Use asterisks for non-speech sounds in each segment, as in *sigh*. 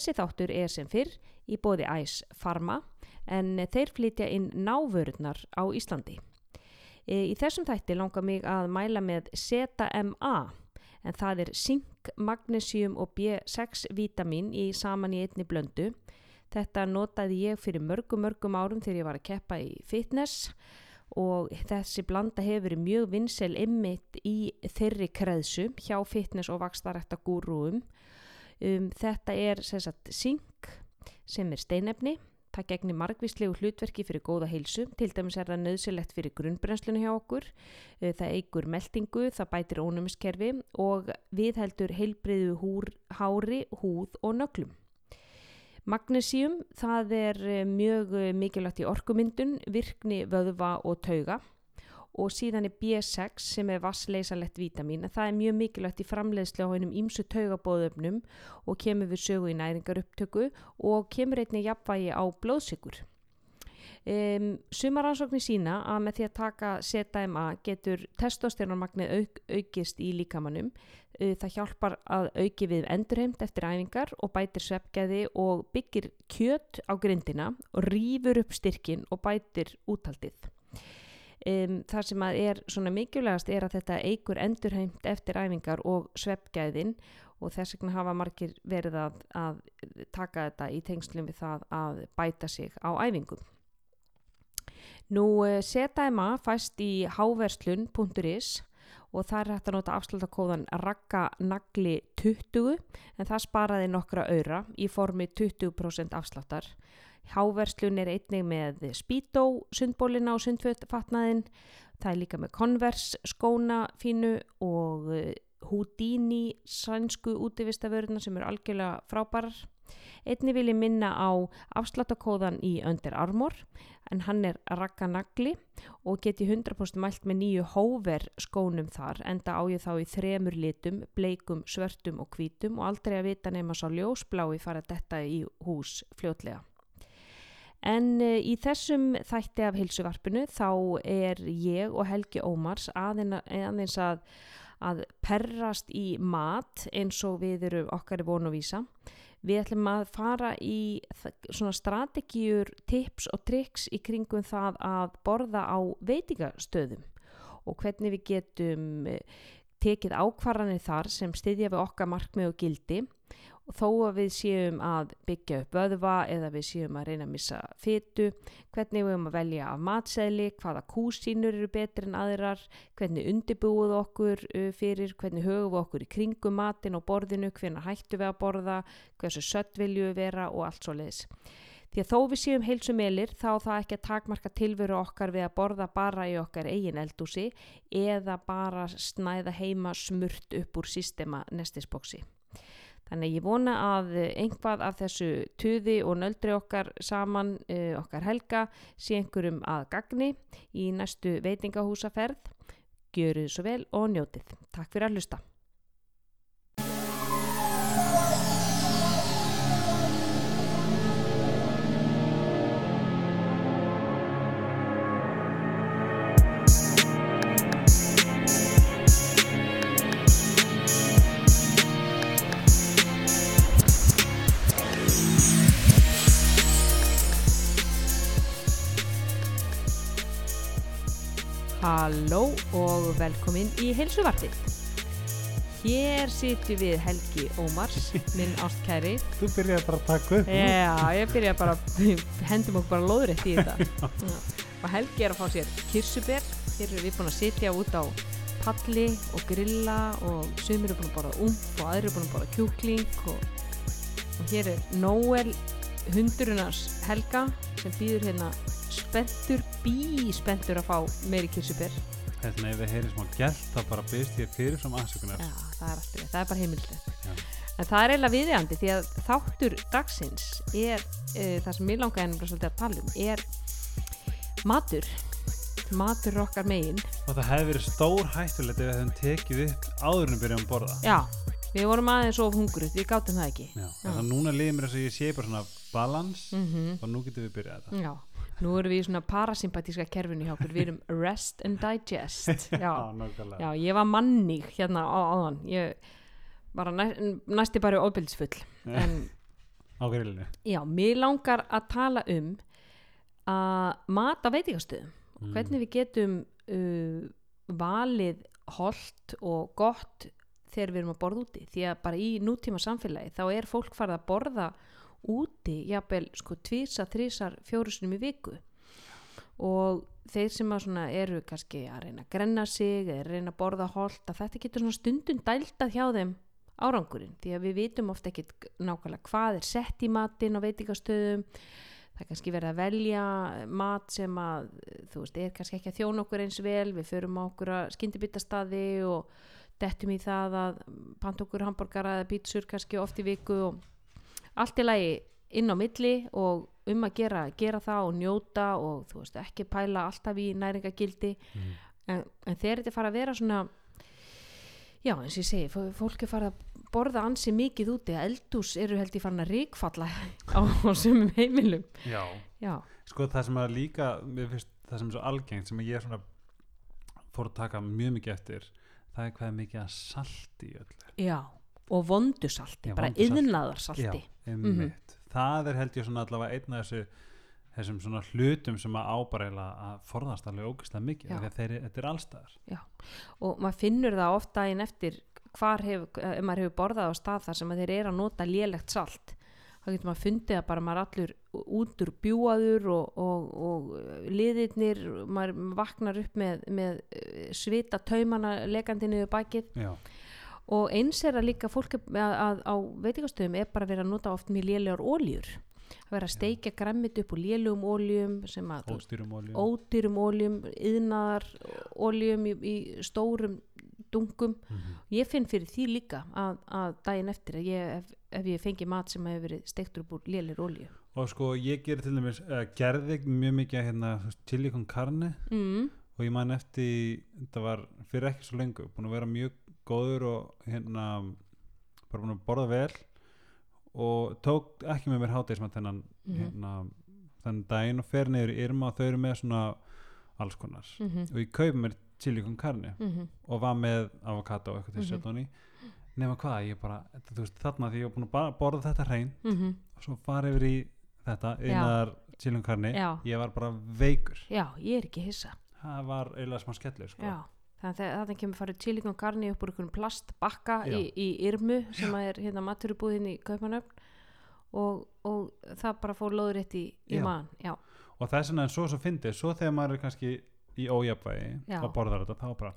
Þessi þáttur er sem fyrr í bóði Æs Pharma en þeir flytja inn návörurnar á Íslandi. E, Í þessum þætti langar mig að mæla með ZMA en það er zink, magnesium og B6 vítamin í saman í einni blöndu. Þetta notaði ég fyrir mörgum mörgum árum þegar ég var að keppa í fitness og þessi blanda hefur mjög vinsel ymmit í þeirri kreðsu hjá fitness og vakstarækta gúrúum. Um, þetta er sem sagt zink sem er steinefni. Það gegnir margvíslegu hlutverki fyrir góða heilsu. Til dæmis er það nöðsilegt fyrir grunnbrennslunu hjá okkur. Uh, Það eigur meldingu, það bætir ónumiskerfi og viðheldur heilbriðu húr, hári, húð og nöglum. Magnesium, það er eh, mjög eh, mikilvægt í orkumyndun, virkni, vöðva og tauga og síðan er B6 sem er vassleysalett vítamin en það er mjög mikilvægt í framleiðslu á hennum ímsu taugabóðöfnum og kemur við sögu í næringarupptöku og kemur einnig jafnvægi á blóðsikur. Um, Sumaransóknir sína að með því að taka ZMA getur testosteronmagnið auk, aukist í líkamannum. Uh, það hjálpar að auki við endurheimt eftir æfingar og bætir sveppgæði og byggir kjöt á grindina og rýfur upp styrkin og bætir úthaldið. Um, það sem er svona mikilvægast er að þetta eigur endurheimt eftir æfingar og sveppgæðin og þess vegna hafa margir verið að, að taka þetta í tengslum við það að bæta sig á æfingum. Nú eh, ZMA fæst í háverslun.is og það er hægt að nota afslutakóðan ragganagli 20 en það sparaði nokkra öyra í formi 20% afsláttar. Háverslun er einnig með Speedo sundbólina og sundfatnaðin, það er líka með Converse skóna fínu og eh, Houdini sænsku útivistaföruna sem eru algjörlega frábærar. Einni vil ég minna á afsláttakóðan í Under Armour en hann er ragganagli og geti 100% mælt með nýju hóver skónum þar enda á ég þá í þremur litum, bleikum, svörtum og hvítum og aldrei að vita nema sá ljósblái fara detta í hús fljótlega. En uh, í þessum þætti af hilsuvarpinu þá er ég og Helgi Ómars aðeins að, að perrast í mat eins og við erum okkar í vonu að vísa. Við ætlum að fara í svona strategíur, tips og triks í kringum það að borða á veitingastöðum og hvernig við getum eh, tekið ákvarðanir þar sem styðja við okkar markmið og gildi og þó að við séum að byggja upp vöðva eða við séum að reyna að missa fytu, hvernig við erum að velja af matseðli, hvaða kúsínur eru betri en aðrar, hvernig undibúið okkur uh, fyrir, hvernig höfum við okkur í kringum matin og borðinu, hvernig hættu við að borða, hversu sött vilju við vera og allt svo leiðis. Því að þó við séum heilsumelir þá það ekki að takmarka tilveru okkar við að borða bara í okkar eigin eldúsi eða bara snæða heima smurt upp úr sístema nestisboksi. Þannig að ég vona að einhvað af þessu tuði og nöldri okkar saman, uh, okkar helga, sé einhverjum að gagni í næstu veitingahúsaferð. Gjöruð svo vel og njótið. Takk fyrir að hlusta. Halló og velkomin í heilsuvarpið. Hér sitjum við Helgi Ómars, *laughs* minn ástkæri. Þú byrjaði bara að taka upp. Já, ég byrja bara, *laughs* hendum okkur bara lóðrétt í þetta. *laughs* Og Helgi er að fá sér kirsuber. Hér erum við búin að sitja út á palli og grilla og sumir eru búin að borða umf og aðri eru búin að borða kjúkling og, og hér er Noel hundurunars Helga sem býður hérna spenntur, bí spenntur að fá meiri kirsuber. Hérna ef við heyrim smá gælt þá bara byrst ég fyrir fram aðsökunar. Já, það er alltaf, það er bara heimildið. En það er eiginlega viðjandi því að þáttur dagsins er, uh, það sem ég langaði ennum svolítið að tala um, er matur, matur okkar megin. Og það hefði verið stór hættulegt ef við hefðum tekið upp áður en byrjum að borða. Já, við vorum aðeins of hungruð, við gátum það ekki. Já. Þannig að núna liðið mér þess að ég sé bara svona balans Mm og nú getum við byrjað þetta. Já, nú erum við í svona parasympatíska kerfinu hjá okkur, við erum rest and digest. *laughs* Já, já ég var mannig hérna á áðan, ég var næ, næsti bara óbyldsfull, en á grillinu. Já, mér langar að tala um að mat á veitingastöðum Mm. hvernig við getum uh, valið holdt og gott þegar við erum að borða úti. Því að bara í nútíma samfélagi þá er fólk farið að borða úti jafnvel sko tvísa, þrísar, fjórusunum í viku. Og þeir sem eru kannski að reyna að grenna sig eða reyna að borða holdt að þetta getur svona stundum dæltað hjá þeim árangurinn. Því að við vitum ofta ekki nákvæmlega hvað er sett í matinn á veitingastöðum. Það er kannski verið að velja mat sem að þú veist, er kannski ekki að þjóna okkur eins vel. Við förum á okkur að skyndibitastaði og dettum í það að panta okkur hambúrgara eða pítsur kannski oft í viku og allt í lagi inn á milli og um að gera, gera það og njóta og þú veist, ekki pæla alltaf í næringagildi Mm. en, en þegar þetta fara að vera svona já eins og ég segi fó- fólk er farið að borða ansi mikið úti. Eldús eru held ég farin að ríkfalla *laughs* á, á sumum heimilum. Já, já, sko það sem að líka mér finnst það sem er svo algengt sem að ég svona fór að taka mjög mikið eftir það er hvað er mikið að salti í öllu. Já og vondusalti, Já, bara vondu salti. yðnaðarsalti einmitt. Það er held ég svona allavega einn af þessu þessum svona hlutum sem að eiginlega að forðast alveg ógeðslega mikið Já. að þeir, þetta er allstaðar og maður finnur það oft daginn eftir hvar hefur, ef maður hefur borðað á stað þar sem að þeir eru að nota lélegt salt. Þá getur maður fundið að bara maður allur út úr bjúaður og, og, og liðirnir, maður vaknar upp með, með eh, svita taumana lekandi niður bakið. Já, og eins er að líka fólk að, að á veitingastöðum er bara verið að nota oft mjög lélegar óljur að vera að steikja grammit upp úr lélugum óljum sem að ódýrum óljum, yðnaðar óljum í, í stórum dungum. Mhm. Ég finn fyrir því líka að, að daginn eftir að ég, ef, ef ég fengi mat sem hefur verið steiktur upp úr lélir ólju. og sko ég gerir til dæmis uh, gerði mjög mikið hérna chili con carne Mm. og ég man eftir þetta var fyrir ekki svo lengu búin að vera mjög góður og hérna bara búin að borða vel og tók ekki með mér hátegismat þennan Mhm. hérna, þennan daginn og fer niður í Irma og þau eru með svona alls konar Mm og ég kaupi mér chili con carne -hmm. og var með avokado og eitthvað til Mhm. mm -hmm. nema hvað, ég bara þú veist, þarna því ég var búin að borða þetta hrein Mm og svo fara yfir í þetta einar chili con carne Já. ég var bara veikur Já, ég er ekki hissa. það var eiginlega smá skellur sko. Já. Þannig að þetta kemur farið chili con carne upp úr einhvern plastbakka í, í Irmu sem er hérna maturubúðin í Kaupanöfn og, og það bara fór loður rétt í, í mann. Já. og þess vegna en svo svo fyndið svo þegar maður er kannski í ójafvægi Já. og borðar þetta þá bara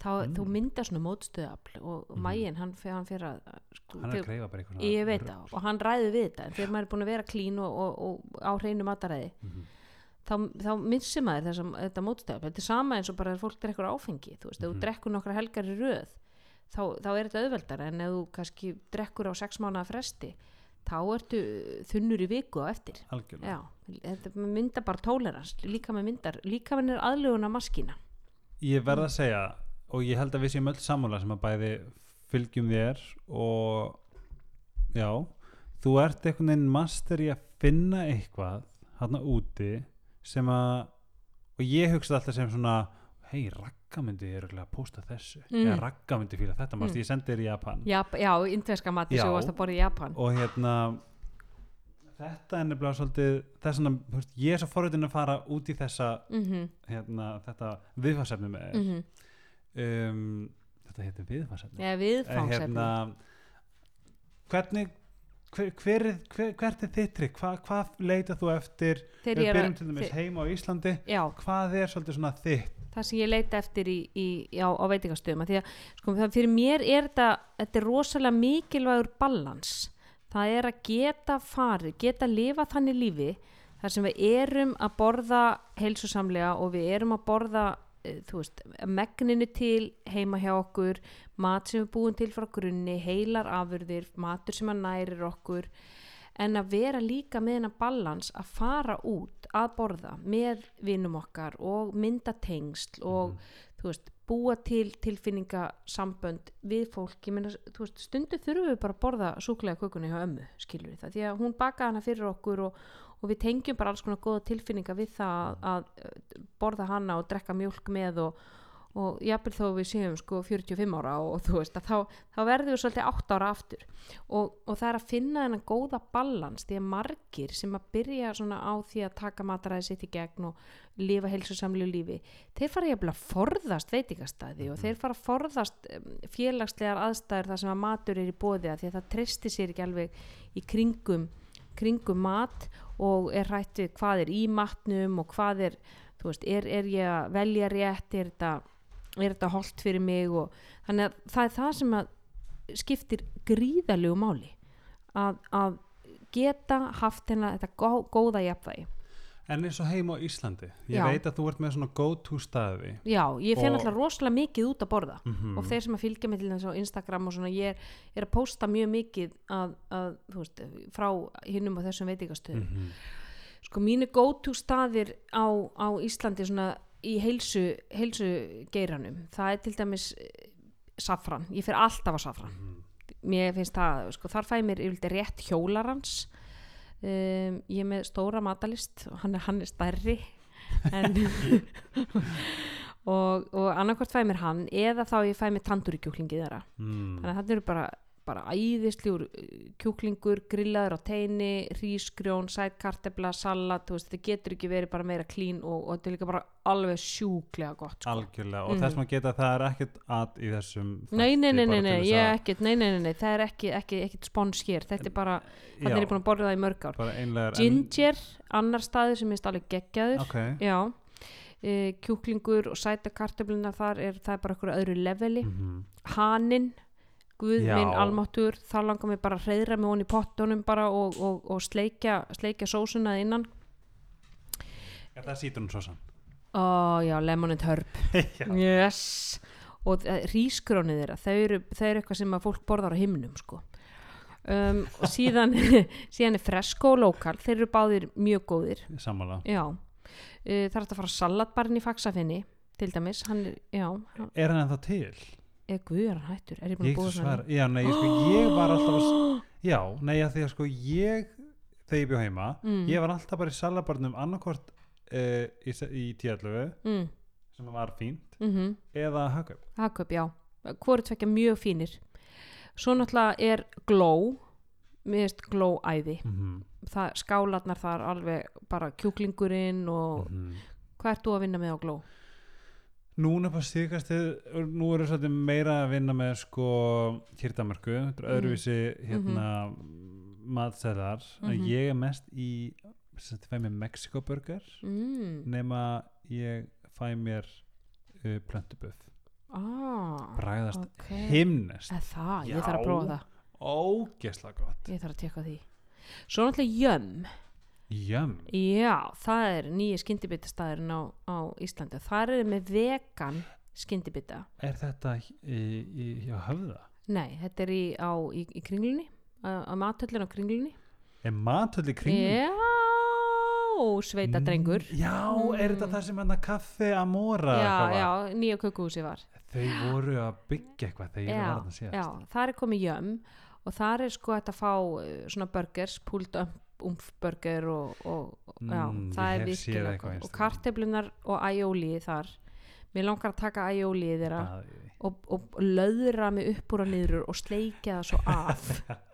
Þá, Mm. þú myndar svona mótstöðafl og mm mægin, hann, fyrir að sko, hann er að greifa bara veit það og hann ræði við þetta þegar maður er búin að vera klín og, og, og á hreinu mataræði Mhm. Þá, þá missir maður þessam, þetta mótstöðafl þetta er sama eins og bara þegar fólk drekkur áfengi þú veist, ef Mhm. þú drekkur nokkra helgar í röð þá, þá er þetta auðveldara en ef þú kannski drekkur á sex mánuða fresti þá ertu þunnur í viku á eftir. Algjörlega. Já, þetta myndar bara tólerans líka með myndar, líka með er aðluguna maskína. Ég verð að segja og ég held að við séum öll sammála sem að bæði fylgjum þér og já þú ert einhvern veginn master í að finna eitthvað hérna úti sem að og ég hugsa alltaf sem svona hei, Ragga myndi ég að posta þessu. Mm. eða Ragga myndi fíla þetta, Mm. ég sendi þér í Japan. Já, já indverska mati sem þú varst að borða í Japan. Og hérna þetta er nefnilega svolítið þess að ég er svo forritin að fara út í þessa mhm, hérna, þetta viðfarsefni með þér. Mhm. Um, þetta heitir viðfarsefni eða viðfangsefni. Hérna, hvernig hver, hver, er- hver, hvert er þitt trikk? Hvað hva leitað þú eftir? Við byrjum að, til dæmis heima á Íslandi. Já, hvað er svolítið svona þitt? Það sem ég leita eftir í, í, á, á veitingastöðum. Því að sko, fyrir mér er þetta, þetta er rosalega mikilvægur ballans. Það er að geta farið, geta lifa þannig lífi þar sem við erum að borða heilsusamlega og við erum að borða þú veist, megninu til heima hjá okkur, mat sem við búum til frá grunni, heilar afurðir matur sem að nærir okkur. En að vera líka með hennar balans að fara út að borða með vinnum okkar og mynda tengsl og þú veist, búa til tilfinningasambönd við fólk, ég meina, þú veist, stundu þurfum við bara að borða súkulega kökunni hjá ömmu, skilur við það, því að hún bakaði hana fyrir okkur og, og við tengjum bara alls konar góða tilfinninga við það að, að borða hana og drekka mjólk með og, og jafnvel þó við séum sko 45 ára og, og þú veist að þá, þá verðum við svolítið 8 ára aftur. Og, og það er að finna þennan góða ballans því að margir sem að byrja svona á því að taka mataræði sitt í gegn og lifa heilsusamlu lífi þeir fara jafnvel að forðast veitingastæði og þeir fara að forðast um, félagslegar aðstæður þar sem að matur er í bóði því að það treysti sér ekki alveg í kringum, kringum mat og er rætt við hvað er í matnum og hvað er þú veist, er, er ég að velja rétt er þetta, er þetta holdt fyrir mig og þannig að það er það sem að skiptir gríðalegu máli að, að geta haft hennar þetta gó, góða jafnvægi En eins og heim á Íslandi ég Já. veit að þú ert með svona go to staði. Já, ég Og- alltaf rosalega mikið út að borða. Mm og þeir sem að fylgja mig til þess á Instagram og svona ég er, er að posta mjög mikið að, að þú veist, frá hinnum á þessum veitingastöðum. Mhm. sko mínu go-to staðir á, á Íslandi svona í heilsu, heilsu geiranum það er til dæmis eh, safran, ég fer alltaf á safran. Mér finnst það, sko þar fæ mér yfirlega rétt hjólarans um, ég er með stóra matalist og hann er, hann er stærri *laughs* en *laughs* og, og annarkvort fæ ég mér hann eða þá ég fæ mér tanduríkjúklingi þeirra mm. þannig að þetta eru bara, bara æðisljúr kjúklingur, grillaður á teini hrísgrjón, sætkartebla salat, þú veist, þetta getur ekki verið bara meira klín og, og þetta er líka bara alveg sjúklega gott sko. algjörlega og Mm. þess maður geta að það er ekkert að í þessum Nei, nei, nei, nei, nei, að- ekkert, nei, nei, það er ekki, ekki, ekkert spons hér, þetta er bara, þannig er ég búin að borða það í mörg ár. Ginger, annar staður sem er alveg geggjaður, ok, já, e, kjúklingur og sæta kartöfluna þar er, það er bara okkur öðru leveli. mm Haninn, guð Já. minn almáttur, þá langar mér bara að reyðra með hon í pottunum bara og, og, og sleikja, sleikja sósuna innan. er það sítrun svo sann Ó, já, lemon and herb. *laughs* yes. Og rískrónið þeirra þau eru, þau eru eitthvað sem að fólk borðar á himnum sko. Um, og síðan, *laughs* síðan er Fresco lokal, þeir eru báðir mjög góðir. Sammála. Já. Uh, það er hægt að fara á salatbarinn í Faxafinni til dæmis, hann er, já. Hann- er hann ennþá til? Er guð er hann hættur, er ég búin að búa svara, já, nei, ég, sko, ég var alltaf að, já, nei, að því að sko ég, þegar ég bjó heima Mm. ég var alltaf bara í salabarnum annarkvort uh, í, s- í tíallugu mm, sem var fínt mm eða hagkaup. Hagkaup, já, hvort tvekja mjög fínir. Svo náttúrulega er gló mér veist gló æði. Mm -hmm. það, skálarnar þar alveg bara kjúklingurinn og hvað ert þú að vinna með á gló? Núna bara síðkast nú eru svolítið meira að vinna með sko kýrtamörku, þetta er Mm. öðruvísi hérna matseðlar. En Mhm. ég er mest í sem sagt, fæ mér Mexikoburger Mm. nema ég fæ mér uh, plöntubuff Ah, bræðast ok. himnest Eða það, Já. ég þarf að prófa það. Ógesla gott. Ég þarf að tekka því. Svo náttúrulega jömm jömm já, það er nýja skyndibitastæðurinn á, á Íslandi það er með vegan skyndibita er þetta í, í, hjá höfða? nei, þetta er í, á, í, í kringlunni á, matöllin á kringlunni er matöld í kringum? já, sveita drengur já, er þetta Mm. það sem hann að kaffe amora já, eitthvað var? já, nýja kökuhúsi var þau voru að byggja eitthvað þegar já, var að síðast já, það er komið jömm og það er sko að fá uh, svona burgers, pulled up umfburger og, og og- já, Mm, það er virkilega og karteflunar og æjólíði þar. Mér langar að taka æjólíði þeirra og, og löðra mig upp úr að niður og sleikja það svo af. *laughs*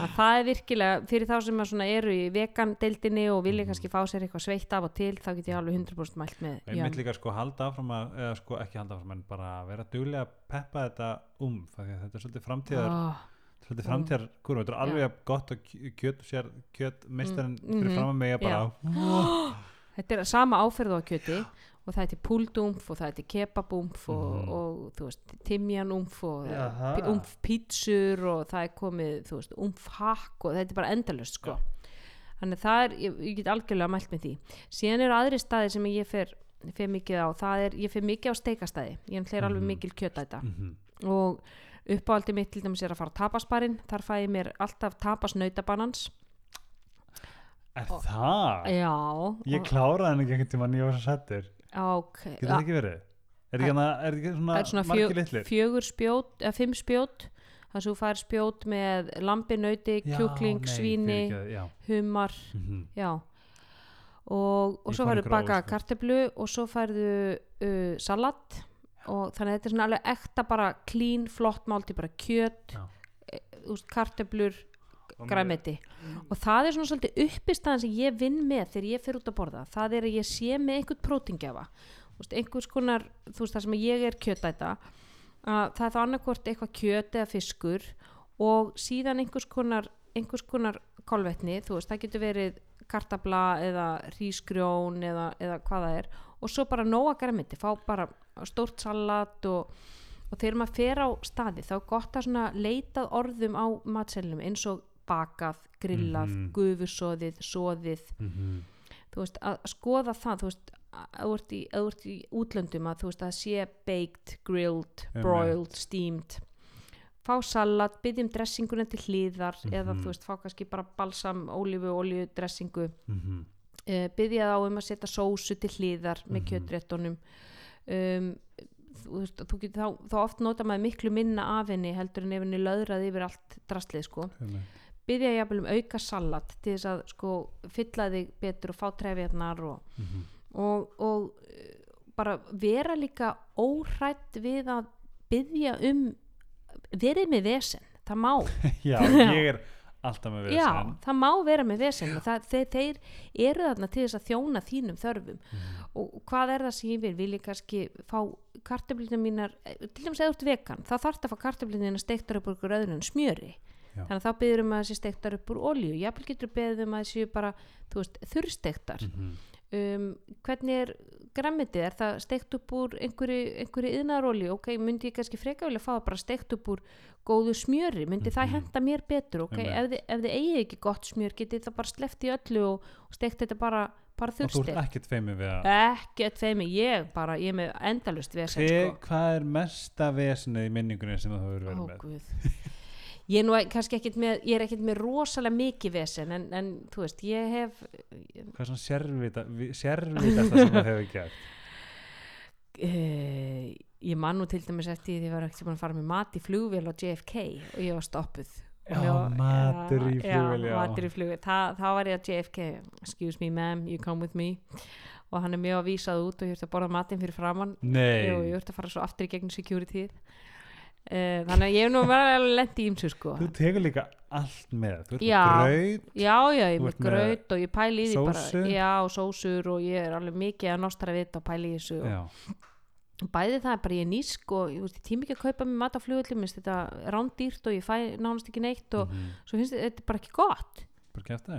Að það er virkilega fyrir þá sem að svona eru í vegandeildinni og vilja Mhm. kannski fá sér eitthvað sveitt af og til þá get ég alveg 100% mælt með Ég mynd líka sko halda áfram að, eða sko ekki halda áfram en bara vera duglega að peppa þetta um, þetta er svolítið framtíðar oh, svolítið Mm. framtíðar kurva, þetta er alveg jafn gott og kjöt sér, kjöt mistarinn Mm, fyrir mhm, fram að mig að bara *gasps* þetta er sama áferð á kjöti og það er til púldumf og það er til kebabumf og, Mhm. og þú veist timjanumf og Jaha. pi- umf pítsur og það er komið þú veist umf hakk og þetta er bara endalust sko Já. þannig það er, ég, ég get algjörlega mælt með því síðan eru aðri staði sem ég fer, fer mikið á, það er, ég fer mikið á steikastæði ég er alveg Mhm. mikil kjötæta Mhm. og uppáhaldi mitt til dæmis er að fara á tapasbarinn þar fæ ég mér alltaf tapas nautabanans Er Og- það? já, Ég og- kláraði henni ekki einhvern tíma nýja ára settur ok. Getur það ekki verið? Er ekki, hana, er ekki svona, það er svona margir fjö, litlir? fjögur spjót eða fimm spjót. Þar sem þú fær spjót með lambi, nauti, Já, kjúkling, nei, svíni fyrirgefðu, Já, humar, Mhm. já. Og, og Í svo hvað færðu einhver baka áskrift? kartöflu og svo færðu uh, salat og þannig að þetta er svona alveg ekta bara clean, flott málti, bara kjöt Já. e, Og með- græmeti og það er svona svolítið uppistæðan sem ég vinn með þegar ég fer út að borða. Það er að ég sé með einhvern prótingjafa veist, einhvers konar, þú veist það sem ég er kjötæta að það er þá annarkvort eitthvað kjöt eða fiskur og síðan einhvers konar einhvers konar kolvetni, þú veist það getur verið kartabla eða hrísgrjón eða, eða hvað það er. Og svo bara nóga græmiti, fá bara stórt salat og og þegar maður fer á staði þá er gott að leitað orðum á matselnum eins og bakað, grillað, Mhm. gufusóðið, sóðið Mhm. þú veist, að skoða það þú veist, að þú ert í, útlöndum að þú veist, að sé baked, grilled, broiled, steamed fá salat, byggjum dressinguna til hlýðar eða Mhm. þú veist, fá kannski bara balsam, ólífu, olíu, dressingu Mhm. uh, byggja þá um að setja sósu til hlýðar með Mhm. kjötréttunum um, þú veist, þú getur þá, þá oft nota maður miklu minna af henni heldur en ef henni löðrað yfir allt drastlið sko byggja jafnvel um auka salat til þess að sko fylla þig betur og fá trefjarnar og, Mhm. og, og eh, bara vera líka óhrætt við að byggja um verið með vesen, það má. *laughs* Já, ég er alltaf með Já, vesen. það má vera með vesen það, þeir, þeir eru þarna til þess að þjóna þínum þörfum. Mhm. og hvað er það sem ég vil? Vil ég kannski fá kartöflina mínar eh, til dæmis eða þú ert vegan þá þarf það að fá kartöflina steiktar upp úr ykkur öðru en smjöri. Já. þannig að þá byður um að þessi steiktar upp úr olíu. Jafnvel getur beðið um að þessi bara þú veist, þurrsteiktar. Mhm. Um, hvernig er græmitið, er það steikt upp úr einhverju, yðnarolíu ok, myndi ég kannski freka vilja fá það bara steikt upp úr góðu smjöri, myndi það Mhm. henda mér betur, ok, Einmitt. ef þið, ef þið eigið ekki gott smjör, getið það bara sleppt í öllu og, og steikt þetta bara, bara Og þú ert ekkert feimið við að ekkert þeim, ég bara, ég er með endalust vesen, Hver, sko. Hvað er mesta vesenið í minningunni sem þú hefur verið Ó, með? Ég er nú kannski ekkert með ég er ekkert með rosalega mikið vesen en, en þú veist, ég hef Hvað er svona sérvita, vi- sérvitasta sem þú hefur gert? uh, *laughs* ég man nú til dæmis eftir því að ég var ekkert að fara með mat í flugvél á JFK og ég var stoppuð. Já, var- matur í flugvél, já. matur í flugvél, Þa, þá var ég á JFK excuse me ma'am, you come with me. Og hann er mjög að vísað út og ég þurfti að borða matinn fyrir framann Nei, og ég þurfti að fara svo aftur í gegnum security uh, þannig að ég hef nú verið lent í ímsu sko. Þú tekur líka allt með Þú ert Já. með grauð Já, já, ég Þú með graut og ég pæli í því bara, já, sósur og ég er alveg mikið að nostra við þetta og pæli í þessu og bæði það er bara ég er nýsk og ég, veist, ég tími ekki að kaupa mér mat á minnst þetta rándýrt og ég fæ nánast ekki neitt og mhm. svo finnst þetta, er bara ekki gott.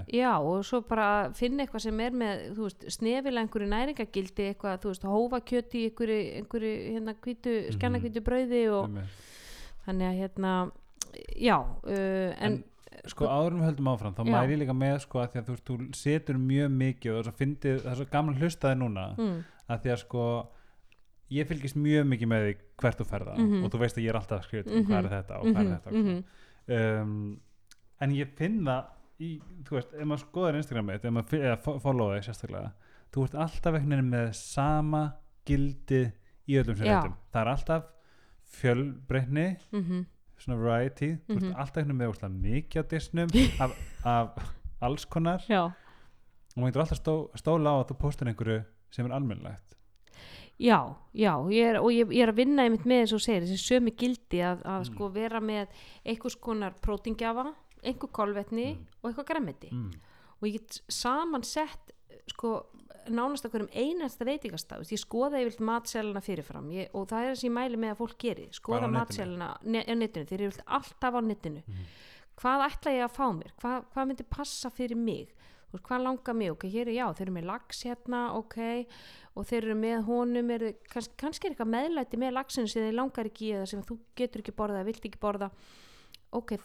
Já og svo bara finna eitthvað sem er með þú veist, snefilega einhverju næringagildi eitthvað, þú veist, hófakjöti einhverju, einhverju hérna hvítu, Mhm. skjannakvítu brauði og þannig að hérna já, uh, en, En sko áðurum höldum áfram þá Já. mæri líka með sko að því að þú, þú setur mjög mikið og þess að fyndið, það er svo gaman hlustaði núna mm, að því að sko ég fylgist mjög mikið með því hvert þú ferða Mhm. og þú veist að ég er alltaf að skrifa mm Mhm. hvað er þetta og hvað mhm, er þetta mm mhm, um, en ég finn það í, þú veist, ef maður skoðar Instagramið ef maður fi- eða fo- followa þig sérstaklega þú ert alltaf veginn með sama gildi í öllum sér Já. réttum það er alltaf fjölbreytni mhm, svona variety, Mhm. ert alltaf veginn með óslega mikið á disnum *laughs* af, af alls konar já og maður getur alltaf stó, stóla á að þú postur einhverju sem er almennlegt Já, já, ég er, og ég, ég er að vinna einmitt með og þú segir, þessi sömu gildi að, að Mm. sko vera með einhvers konar prótingjafa, einhver kolvetni Mm. og eitthvað græmiti mm. og ég get saman sett sko nánast að hverjum einasta veitingastaf ég skoða yfir matselina fyrirfram. Ég, og það er þess að ég mæli með að fólk geri skoða matselina á netinu, þeir eru alltaf á netinu. Mhm. hvað ætla ég að fá mér? Hvað, hvað myndi passa fyrir mig? Veist, hvað langar mig, ok, hér er já, þeir eru með lax hérna, ok og þeir eru með honum, eru, kannski, kannski er eitthvað meðlæti með laxinu sem þeir langar ekki eða sem þú getur ekki borða eða vilt ekki borða. Ok,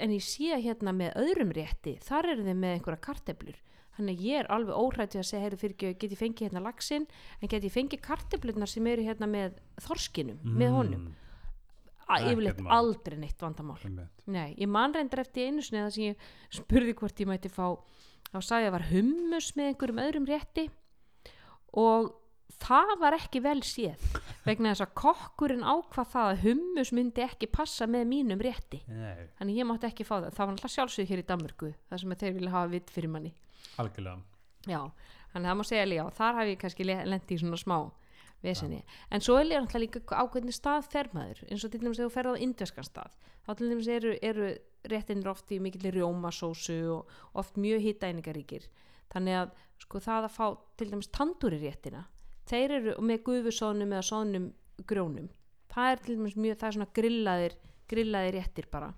en ég sé hérna með öðrum rétti, þar eru þeir með einhverja karteblur, þannig að ég er alveg óhrætt við að segja, heyrðu fyrir ekki, get ég fengið hérna laxin, en get ég fengið karteblurnar sem eru hérna með þorskinum með honum, Mm, að Ekkert yfirleitt aldrei neitt vandamál. Nei, ég man reyndar eftir einu sinni það sem ég spurði hvort ég mætti fá þá sagði ég að var hummus með einhverjum öðrum rétti og það var ekki vel séð vegna þess að kokkurinn ákvað það að hummus myndi ekki passa með mínum rétti. Nei, þannig ég mátti ekki fá það. Það var alltaf sjálfsög hér í Danmörku það sem þeir vilja hafa vitt fyrir manni algjörlega. Já, þannig að það má segja líka þar hef ég kannski lendi í svona smá vesinni, en svo er líka líka á hvernig stað fer maður, eins og til dæmis þegar þú ferð á indverskan stað, þá til dæmis eru, eru réttinir oft í mikill rjómasósu og oft mjög hittæningaríkir þannig að sko það að fá til dæmis tandur í réttina þeir eru með gufusónum eða sónum grjónum, það er til dæmis mjög, það er svona grillaðir grillaðir réttir bara.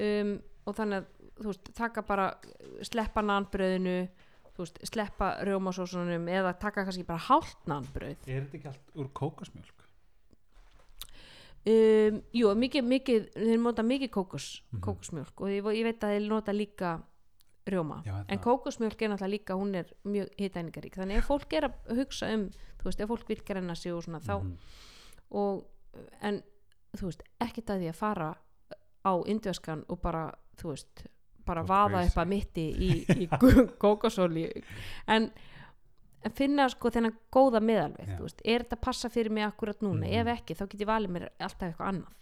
Um, og þannig að þú veist, taka bara sleppa nanbröðinu veist, sleppa rjómasósunum eða taka kannski bara hálft nanbröð Er þetta ekki allt úr kókosmjölk? um, Jú, mikið, mikið þeir nota mikið kókos, Mhm. kókosmjölk og ég, ég veit að þeir nota líka rjóma, Já, en kókosmjölk er náttúrulega líka, hún er mjög hitæningarík þannig ef fólk er að hugsa um þú veist, ef fólk vil grenna sig og svona þá Mhm. og, en þú veist, ekkert að því að fara á indveskan og bara, þú veist bara vaða crazy. upp að mitti í, í *laughs* kókosóli en, en finna sko þennan góða meðalveg, veist, er þetta að passa fyrir mig akkurat núna, Mhm. ef ekki þá get ég valið mér alltaf eitthvað annað.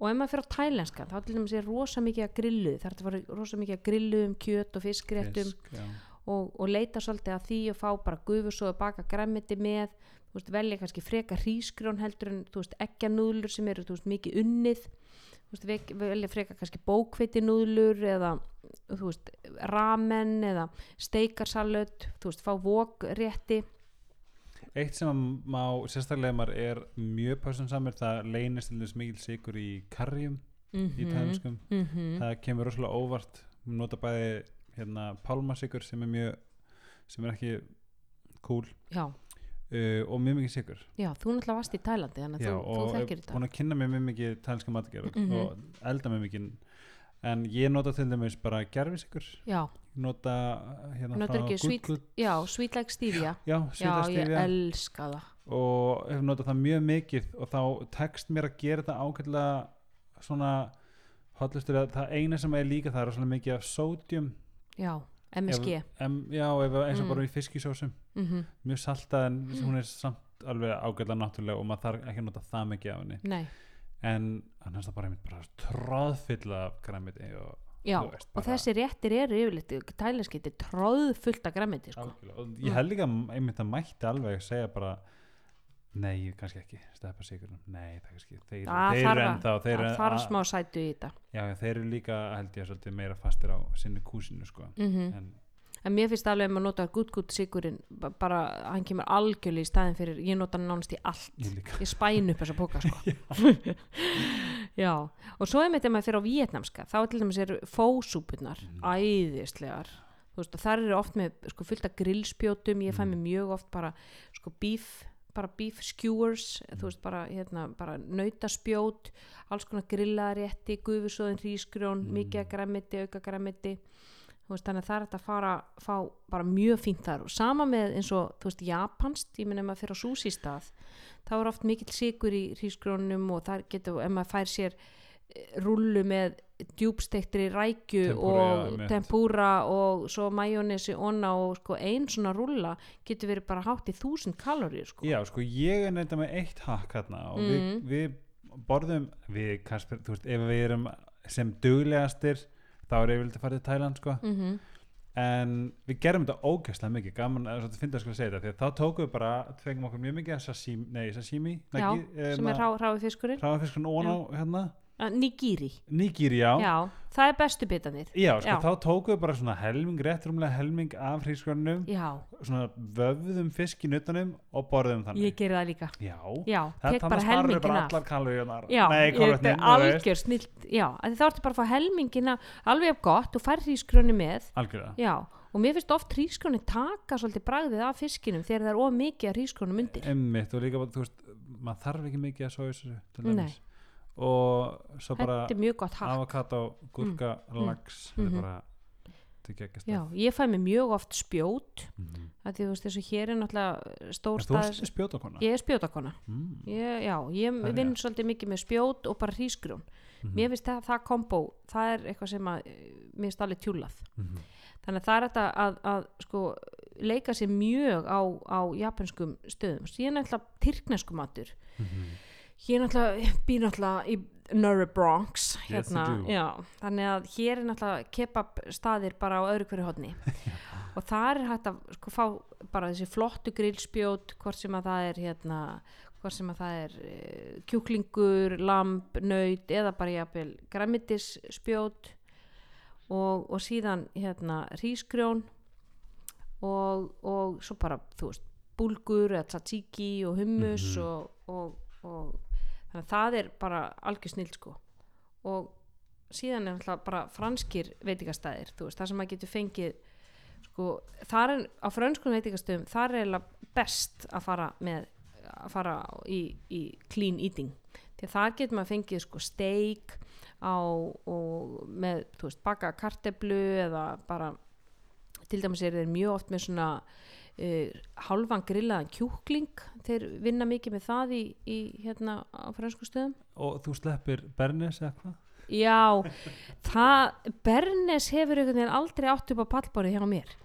Og ef maður fyrir á tælenskan, þá til dæmis er rosa mikið að grillu, er að fara rosa mikið að grillu um kjöt og fiskréttum Fisk, og, og leita svolítið að því og fá bara gufusóðu baka græmiti með veist, velja kannski freka hrísgrjón heldur en þú veist, eggjanúðlur sem eru veist, mikið unnið velja freka kannski bókveitinúðlur eða veist, ramen eða steikarsalöt þú veist, fá vokrétti. Eitt sem má sérstaklega maður er mjög pásunsamur það leynist mikil sigur í karjum mm í tæmskum -hmm. það kemur rosalega óvart. Við nota bæði hérna pálmasikur sem er mjög sem er ekki cool já, uh, og mjög mikið sigur já, þú náttúrulega varst í Tælandi þannig að þú, þú og þekkir þetta. búin að kynna mér mjög mikið tælska matgerð Mhm. og elda mér mikið. En ég nota til dæmis bara gerfisikur já, nota hérna Notar frá Good já, like stevia. Já, já, ég elska það. Og hef notað það mjög mikið og þá tekst mér að gera þetta ákveðlega svona hotlustur að það eina sem er líka það er svona mikið af sódjum. Já, MSG ef, em, já, ef, eins og Mm. bara í fiskisósum mm mjög saltað en hún er samt alveg ágætlega náttúrulega og maður þarf ekki að nota það mikið af henni. Nei, en annars það bara, einmitt bara tráðfylla af græmiti og, já, veist, og þessi réttir eru yfirleitt tælenski, þetta er tróð fullt af græmiti sko. og ég held líka að einmitt að mætti alveg segja bara nei, kannski ekki, steppa sigurnum nei, það kannski, þeir, Það þeir þarf eru ennþá þeir það þarf smá sætu í þetta. Já, já, þeir eru líka held ég svolítið meira fastir á sinni kúsinu sko. mm en en mér finnst alveg að maður nota gutt sigurinn ba- bara, hann kemur algjörlega í staðin fyrir ég nota hann nánast í allt. Ég ég spæn upp þessa póka sko. *laughs* *laughs* já, og svo er mitt ef maður fyrir á vietnamska, þá til dæmis eru fósúpunar, Mhm. æðislegar. Veist, þar eru oft með sko, fullt af grillspjótum, ég fæ Mhm. mér mjög oft bara, sko, beef bara beef skewers, þú veist, bara hérna, bara nautaspjót alls konar grillarétti, gufusóðin hrísgrjón, Mm. mikið græmiti, auka græmiti veist, þannig að það er þetta að fara fá bara mjög fínt þar. Og sama með eins og, þú veist, japanst ég minna ef maður fyrir á sushi stað þá er oft mikill sigur í hrísgrónum og þar getur, ef maður fær sér rullu með djúbstektri rækju Tempura, já, og einmitt. tempura og svo majónesi onna og sko ein svona rulla getur verið bara hátt í þúsund kaloríur sko. já, sko ég er nefnda með eitt hakk hérna og Mm. við, við borðum við, Kasper, þú veist, ef við erum sem duglegastir þá er yfirleitt að fara til Thailand sko mm en við gerum þetta ógæslega mikið gaman að þetta finnst að sko segja þetta því að þá tókum við bara, fengum okkur mjög mikið sashimi, nei, sashimi já, eh, sem er rá, ráfi fiskurinn hráfiskurinn ón á hérna Uh, nigiri, nýgýri, já. já, það er bestu bitanir Já, sko, Já. þá tókum við bara svona helming, rétt rúmlega helming af hrísgrönnum, já, svona vöfðum fisk í nuttanum og borðum þannig. ég geri það líka Já, tek bara sparar við helmingin bara af allar er veist. algjör snilt Já, að þá ertu bara að fá helmingina alveg af gott og fær hrísgröni með Algjörlega. Já, og mér finnst oft hrísgröni taka svolítið bragðið af fiskinum þegar það er of mikið af hrísgrönum undir Emmitt og líka bara, þú veist, maður þarf ekki mikið að soja þessu. Og svo bara mjög avokado, þetta Mhm. er bara, þetta er geggjast. Já, ég fæ mér mjög oft spjót Mm. að því þú veist þessu hér er náttúrulega stór Þú stað ert spjótakona? Ég er spjótakona Mm. ég, Já, ég Það vinn svolítið mikið með spjót og bara hrísgrjón Mhm. Mér finnst það, það kombo, það er eitthvað sem að mér finnst alveg tjúlað Mhm. þannig að það er þetta að, að sko, leika sér mjög á, á japanskum stöðum síðan er alltaf tyrknesku matur Er náttúrulega, býr náttúrulega í Nurra Bronx Yes, hérna, do. já, þannig að hér er náttúrulega kebab staðir bara á öðru hverju hodni *laughs* og það er hægt að sko, fá bara þessi flottu grillspjót hvort sem að það er hérna hvort sem að það er uh, kjúklingur, lamb, nöyt eða bara jafnvel græmitisspjót og, og síðan hérna rísgrjón og, og svo bara þú veist búlgur eða tzatziki og hummus Mhm. og, og, og þannig að það er bara algjör snill sko. Og síðan er alltaf bara franskir veitingastæðir þú veist, það sem maður getur fengið sko, þar er á frönskum veitingastöðum þar er eiginlega best að fara með að fara í, í clean eating. Því að þar getur maður fengið sko steik á og með, þú veist, baka karteblu eða bara til dæmis er þeir mjög oft með svona uh, halvan grillaðan kjúkling þeir vinna mikið með það í, í hérna á fransku stöðum. Og þú sleppir Bernes eða hvað? Já, það Bernes hefur einhvern veginn aldrei átt upp á pallborið hjá mér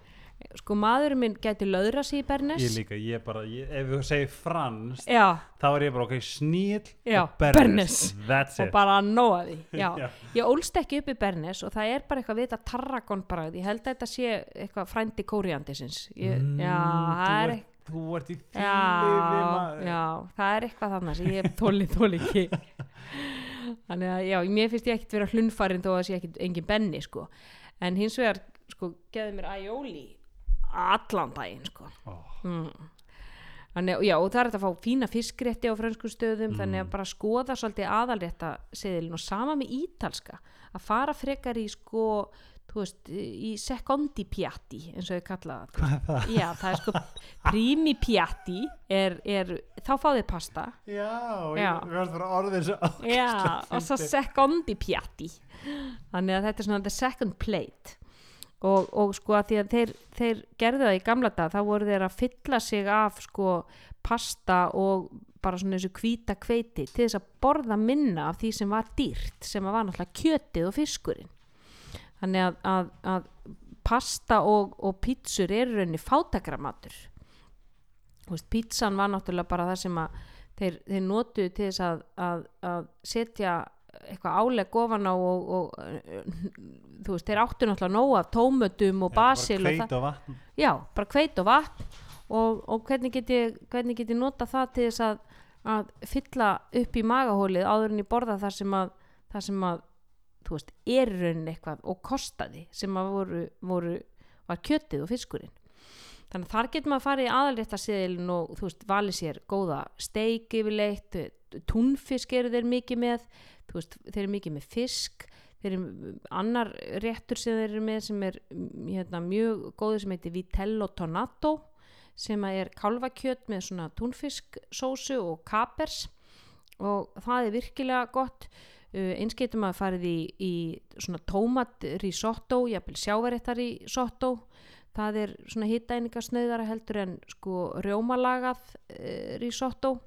sko maðurinn minn gæti löðra sig í Bernes. Ég líka, ég bara, ég, ef þú segir frans Já, þá er ég bara ok, sníl Já, og Bernes, Bernes. og bara að nóa því *laughs* Já, Já. ég ólst ekki upp í Bernes og það er bara eitthvað við þetta tarragon bragð ég held að þetta sé eitthvað frændi kóriandisins ég, Mm, Já, það er ert, þú ert í já, það er eitthvað þannig sem ég þóli þóli ekki. *laughs* Þannig að já, mér finnst ég ekkert vera hlunfarinn þó að það sé ekkert engin benni sko. en hins vegar sko, geði mér æjóli allan daginn sko. oh, mm. þannig, já, og það er hægt að fá fína fiskrétti á frönskum stöðum Mm. þannig að bara skoða svolítið aðalrétta seðilin og sama með ítalska að fara frekar í sko veist, í secondi piatti eins og ég kalla það? Já, það er sko primi piatti er, er, þá fá þið pasta já, Já. ég verður bara orðið Já, og svo secondi piatti þannig að þetta er svona the second plate og, og sko að því að þeir, þeir gerðu það í gamla dag þá voru þeir að fylla sig af sko pasta og bara svona þessu hvíta kveiti til þess að borða minna af því sem var dýrt sem var náttúrulega kjötið og fiskurinn. Þannig að, að, að pasta og, og pítsur eru rauninni fátakramatur pítsan var náttúrulega bara það sem að þeir, þeir notuðu til þess að, að setja eitthvað áleg ofan á og, og uh, þú veist, þeir áttu náttúrulega nóg af tómötum og basil og kveit og vatn. Já, bara kveit og vatn. Og, og hvernig get ég hvernig get ég nota það til þess að, að fylla upp í magahólið áður en ég borða það sem að það sem að, þú veist, er í rauninni eitthvað og kostaði sem að voru, voru var kjötið og fiskurinn. Þannig að þar getur maður að fara í aðalréttaseðilin og þú veist, valið sér góða steik yfirleitt, túnfisk eru þeir mikið með, veist, þeir eru mikið með fisk, þeir eru annar réttur sem þeir eru með sem er hérna, mjög góður sem heitir Vitello Tonato sem er kálfakjöt með svona túnfisksósu og kapers. Og það er virkilega gott. Eins getur maður farið í, í svona tómat risotto, jafnvel sjávaréttar risotto. Það er svona hittæningasnauðara heldur en sko rjómalagað risotto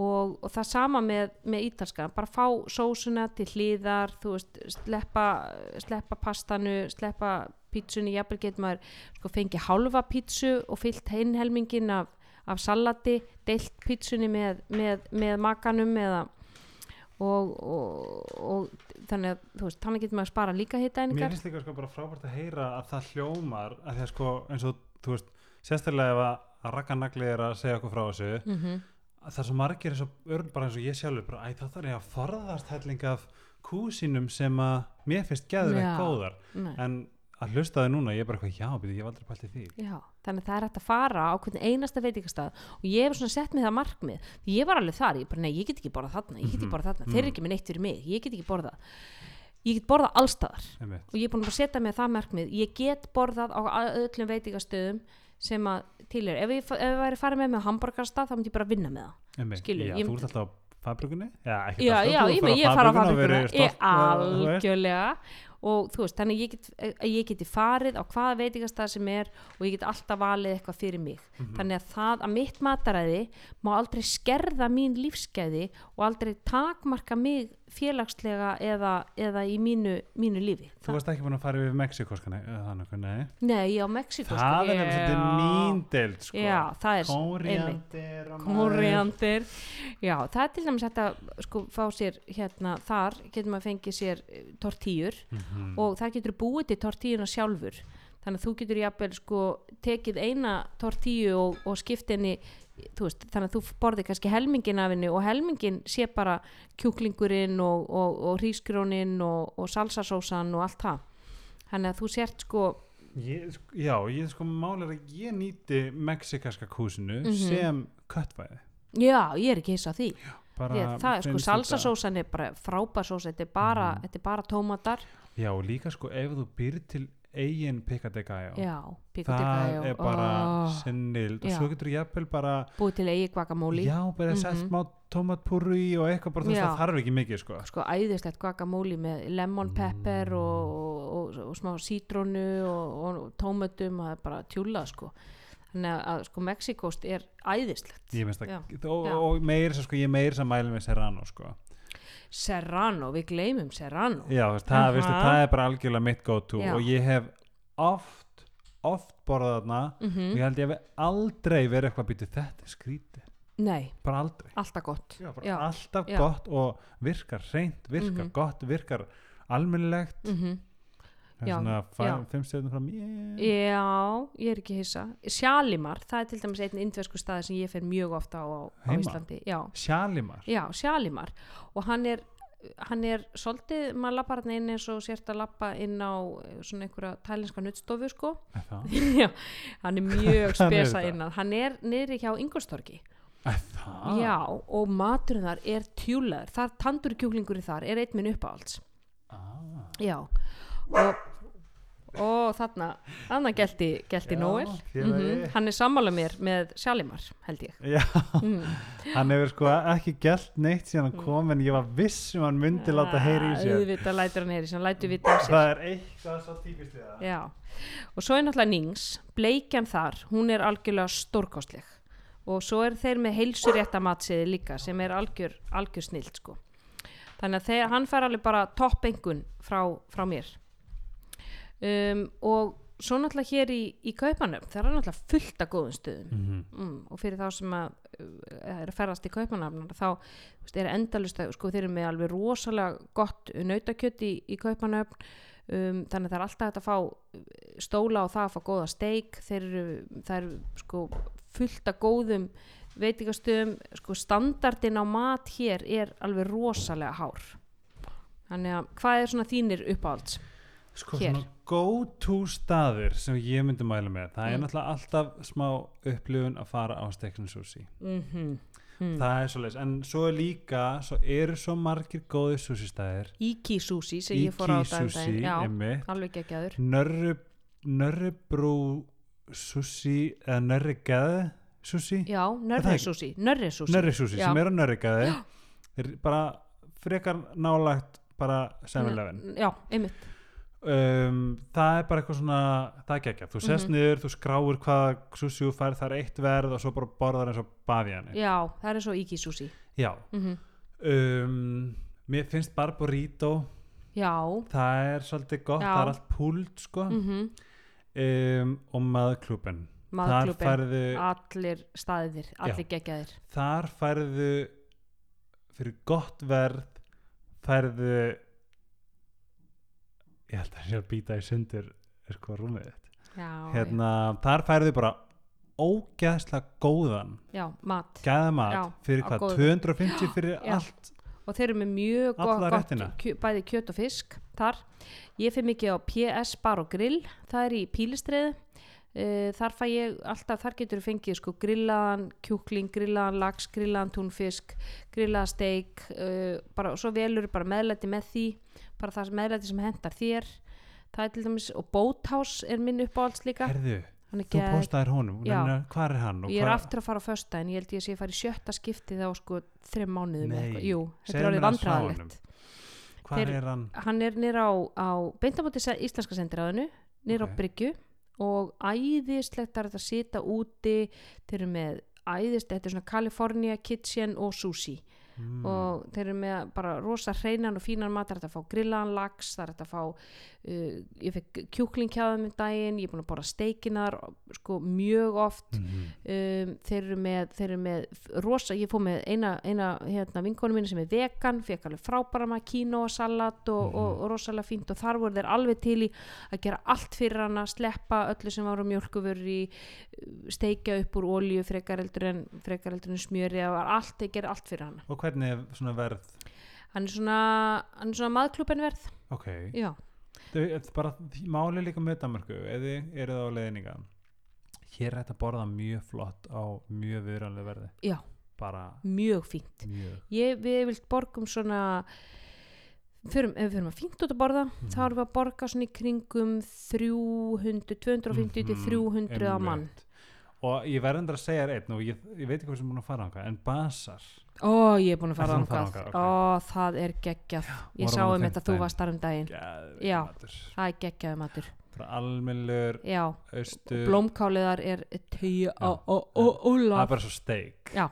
og, og það sama með, með ítalska bara fá sósuna til hlýðar þú veist, sleppa, sleppa pastanu, sleppa pítsunni, jafnvel getur maður sko fengið hálfa pítsu og fyllt hinn helmingin af, af salati, deilt pítsunni með, með, með makanum eða og, og, og þannig að þú veist, þannig getur maður að spara líka Mér hittæningar finnst líka sko bara frábært að heyra að það hljómar að því að sko eins og þú veist sérstaklega ef að rakkanagli er að segja okkur frá þessu mm -hmm. Að það er svo margir eins og örn bara eins og ég sjálfur bara æ þá þarf ég að forðast helling af kúsinum sem að mér finnst geðveikt Já. góðar en að hlusta þau núna ég er bara eitthvað já, byrju, ég hef aldrei pælt í því Já, þannig að það er hægt að fara á hvern einasta veitingastað og ég hef svona sett mig það markmið því ég var alveg þar, ég bara, nei, ég get ekki borðað þarna ég get ekki Mhm, borðað þarna, mhm. þeir eru ekki með neitt fyrir mig ég get ekki borðað ég get borðað allstaðar Einmitt. og ég er búin að setja mig það markmið ég get borðað á öllum veitingastöðum sem að til er. Ef ég, ef ég væri farið með með hamburgarstað þá myndi ég bara vinna með það Einmitt. Skilur, já, ég þú ert alltaf á fabrikunni já, já, já, ég, ég, fara á veist. algjörlega og þú veist, þannig ég get, að ég geti farið á hvaða veitingastað sem er og ég get alltaf valið eitthvað fyrir mig. Mhm. þannig að það að mitt mataræði má aldrei skerða mín lífsgæði og aldrei takmarka mig félagslega eða, eða í mínu, mínu lífi. Þú varst ekki búin að fara yfir Mexiko sko, nei, nei. Nei, já, Mexiko það er nefnilega mín deild sko. Já, það er kóriandir kóriandir. Já, það er til dæmis að sko, fá sér hérna þar getur maður fengið sér eh, tortíur Mhm. og það getur búið til tortíuna sjálfur. Þannig að þú getur jafnvel sko tekið eina tortíu og, og skipt henni þú veist, þannig að þú borðir kannski helmingin af henni og helmingin sé bara kjúklingurinn og, og, og hrísgrónin og, og salsasósan og allt það. Þannig að þú sért sko ég, já, ég sko mál er að ég nýti mexikarska kúsinu Mhm. sem köttfæði já, ég er ekki hissa á því. Bara Því að það sko salsasósan er bara frábær sósa, þetta er bara, þetta er bara tómatar já, líka sko ef þú býr til eigin piccadilly já, pico de það er bara oh, sinnild og svo getur jafnvel bara búið til eigi guacamole. Já, bara sett Mhm. smá tomatpúru í og eitthvað bara, þú veist, það þarf ekki mikið sko. Sko æðislegt guacamole með lemon pepper og, og, og, og smá sítrónu og, og tómatum það er bara tjúlað sko. Þannig að, sko Mexikost er æðislegt. Ég finnst það, og, meir sko, ég meir sem mælum með serrano sko Serrano, við gleymum Serrano. Já, það, veistu, það er bara algjörlega mitt go to Já. og ég hef oft oft borðað þarna mm og ég held ég hef aldrei verið eitthvað býtið þetta skrítið, nei, bara aldrei. Alltaf gott. Já, Já. alltaf Já. gott og virkar reynd, virkar Mhm. gott, virkar almennilegt. Mm það er svona já. fæ- fimm stjórnum frá mér. Já, ég er ekki hissa. Sjalimar, það er til dæmis einn indversku staði sem ég fer mjög ofta á, á, á? Íslandi Já, Sjalimar já Sjalimar og hann er hann er svolítið, maður lappar hann inn eins og sért að lappa inn á eh, svona einhverja tælinska nuttstofu sko. *laughs* Já, hann er mjög *laughs* spesa innan. Hann er niðri hjá Ingolstorgi Er það? já, og maturinn þar er tjúlaður. Þar tandur kjúklingur þar er einn minn uppáhalds. Ah. já, og og þarna, þarna Já, Nóel félagi. Mhm, hann er sammála mér með Sjalimar held ég. Mm. *laughs* hann hefur sko ekki gælt neitt síðan hann kom en ég var viss um að hann myndi láta heyri í sér. sér Það er eitthvað svo típist við það. Og svo er náttúrulega Nings, bleikjan þar, hún er algjörlega stórkostleg. Og svo er þeir með heilsurétta matsiði líka sem er algjör, algjör snilt sko. Þannig að þeir, hann fær alveg bara topp engun frá, frá mér. Um, og svo náttúrulega hér í, í Kaupanöfn, það er náttúrulega fullt af góðum stöðum. Mm mm, og fyrir þá sem að uh, er að ferðast í kaupanafnar þá veist, er endalust að sko þeir eru með alveg rosalega gott nautakjött í, í kaupanöfn um, þannig að það er alltaf hægt að fá uh, stóla og það að fá góða steik. Þeir eru, það eru sko fullt af góðum veitingastöðum. Sko standardin á mat hér er alveg rosalega hár. Þannig að hvað er svona þínir uppáhalds Sko Hér. svona go to staðir sem ég myndi mæla með það er Mm. náttúrulega alltaf smá upplifun að fara á stekkin sushi -hmm. mm. það er svo leis, en svo er líka svo eru svo margir góði sushi staðir Iki sushi sem ég fór á Iki daginn sushi, já, einmitt alveg geggjaður Nörri Nörribrú sushi eða Nörrigeði sushi Já, nörri ekki? sushi, nörri sushi. Nörri sushi Já. sem er á Nörrigeði er bara frekar nálagt bara 7-Eleven Já, einmitt. Um, það er bara eitthvað svona það er geggjað, þú sest Mhm. niður, þú skráir hvaða sushi þú fær, það er eitt verð og svo bara borðar eins og bavíani Já, það er svo Iki sushi. já. Mm um, mér finnst barburrito Já, það er svolítið gott, Já. það er allt púlt sko. Mm um, og maðurklúben þar maðurklubin, færðu allir staðir, allir geggjaðir. þar færðu fyrir gott verð færðu ég held að sé að býta í sundur sko rúmið þitt Já, hérna, þar færðu bara ógeðslega góðan já, mat. gæðamat Já, fyrir hvað, góðu. 250 *gasps* fyrir Já. allt Og þeir eru með mjög gott, gott bæði kjöt og fisk þar. Ég fyrir mikið á PS Bar og Grill, það er í Pílistriði. Uh, þar fæ ég alltaf, þar getur fengið sko grillaðan kjúkling, grillaðan lax, grillaðan túnfisk, grillaðan steik, uh, bara, og svo velur bara meðlæti með því, bara það meðlæti sem hendar þér. Það er til dæmis, og Boathouse er minn uppáhalds líka. herðu, er þú gegg- postaðir honum hvað er hann og Ég er hvar- aftur að fara á fösta en ég held ég að fara í sjötta skiptið á sko þreim mánuðum eitthvað. Jú, þetta er vandræðalegt. hvar þeir- er hann Hann er nýra á, á beintamóti Íslenska sendiráðinu, nýra Ok. á Bryggju og æðislegt er þetta að sita úti, þeir eru með æðist, þetta er svona California Kitchen og Sushi mm. og þeir eru með bara rosa hreinan og fínan mat, það er hægt að fá grillaðan lax, það er hægt að fá uh, ég fekk kjúklingkjáðum um daginn, ég er búin að borða steikinar sko mjög oft Mhm. um, þeir eru með, þeir eru með rosa, ég fór með eina, eina hérna, vinkonu mín sem er vegan, fekk alveg frábæra maður kínosalat og, Mhm. og, og rosalega fínt og þar voru þeir alveg til í að gera allt fyrir hana, sleppa öllu sem var á mjölkuvörur í steikja upp úr olíu frekar eldur en, en smjöri, það var allt, þeir gera allt fyrir hana og hvernig er svona verð? Hann er svona, hann er svona maðklúpen verð. Ok, já, Þau, er bara máli líka með Danmarku eða eru það á leiðninga hér er þetta að borða mjög flott á mjög viðranlega verði. Já. bara mjög fínt. mjög. Ég, við vilt borgum svona Fyrum, ef við fyrir að fínt út að borða þá Mhm. erum við að borga svona í kringum 300, 250 til Mhm, 300 á mann. Og ég verður að segja þér einn og ég, ég veit ekki hvað sem er búin að fara ánga en basar. Ó, ég er búin að fara Ertu búin að fara ángað þangað? Ok. ó, það er geggjað. Ég sá á um þetta að þú varst þar um daginn. Já. það er geggjaði matur. Já, austur. Blómkáliðar er tíu á ó, ó, það er bara svo steik. Já,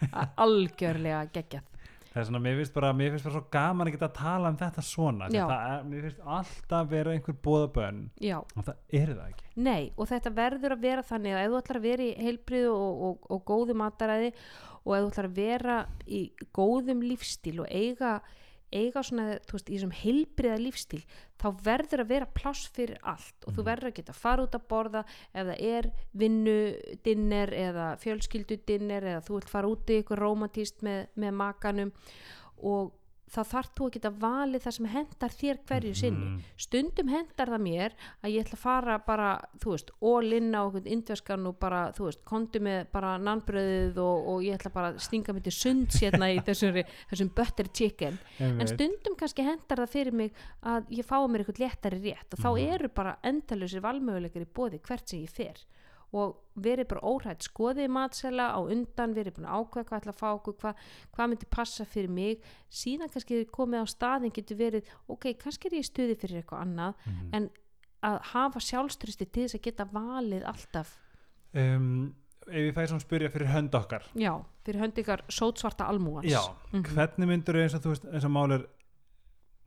*laughs* algjörlega geggjað það er svona, mér finnst bara, mér finnst bara svo gaman að geta að tala um þetta svona er, mér finnst alltaf vera einhver bóðabönn og það er það ekki. Nei, og þetta verður að vera þannig að ef þú ætlar að vera í heilbriðu og, og, og góðu mataræði og ef þú ætlar að vera í góðum lífstíl og eiga, eiga svona, þú veist, í þessum heilbriða lífstíl, þá verður að vera pláss fyrir allt og þú Mhm. verður að geta fara út að borða ef það er vinnu dinner eða fjölskyldu dinner eða þú vilt fara út í ykkur romantíst með, með makanum og þá þarf þú að geta valið það sem hendar þér hverju sinni Mhm. stundum hendar það mér að ég ætla að fara bara, þú veist, in á okkur indverskan og bara, þú veist, kondu með bara nannbröðið og, og ég ætla bara að stinga mig til sunds hérna í *laughs* þessum, þessum butter chicken, en stundum kannski hendar það fyrir mig að ég fái mér eitthvað léttari rétt og þá Mhm. eru bara endalusir valmöguleikar í bóði hvert sem ég fer og verið bara óhrætt skoðið matsela á undan, verið búin að ákveða hvað ætla að fá okkur, hvað, hvað myndi passa fyrir mig, síðan kannski komið á staðin getur verið, ok, kannski er ég í stuði fyrir eitthvað annað, Mhm. en að hafa sjálfströsti til þess að geta valið alltaf, um, ef ég fæði svona spyrja fyrir hönd okkar. Já, fyrir hönd ykkar sótsvarta almúans já, Mhm. hvernig myndur eins og þú veist eins og mál er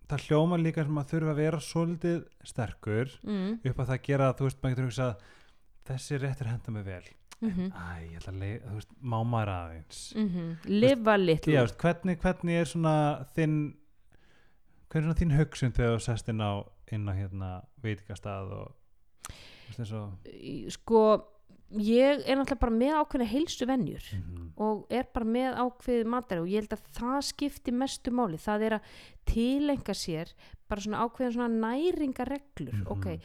það hljóma líka sem að þurfa að vera svolítið sterkur mm, upp að það gera þú veist, maður getur hugsað þessi réttur henda mig vel. Mm æ, ég ætla að leið, þú veist, má maður aðeins? -hmm. lifa litlu. já, hvernig, hvernig er svona þinn hvernig er svona þín hugsun þegar þú sest inn á inn á hérna veitingastað og veist og sko, ég er náttúrulega bara með ákveðna heilsu venjur mhm, og er bara með ákveðið matari og ég held að það skipti mestu máli. Það er að tilenga sér bara svona ákveðin svona næringareglur Mhm. ok,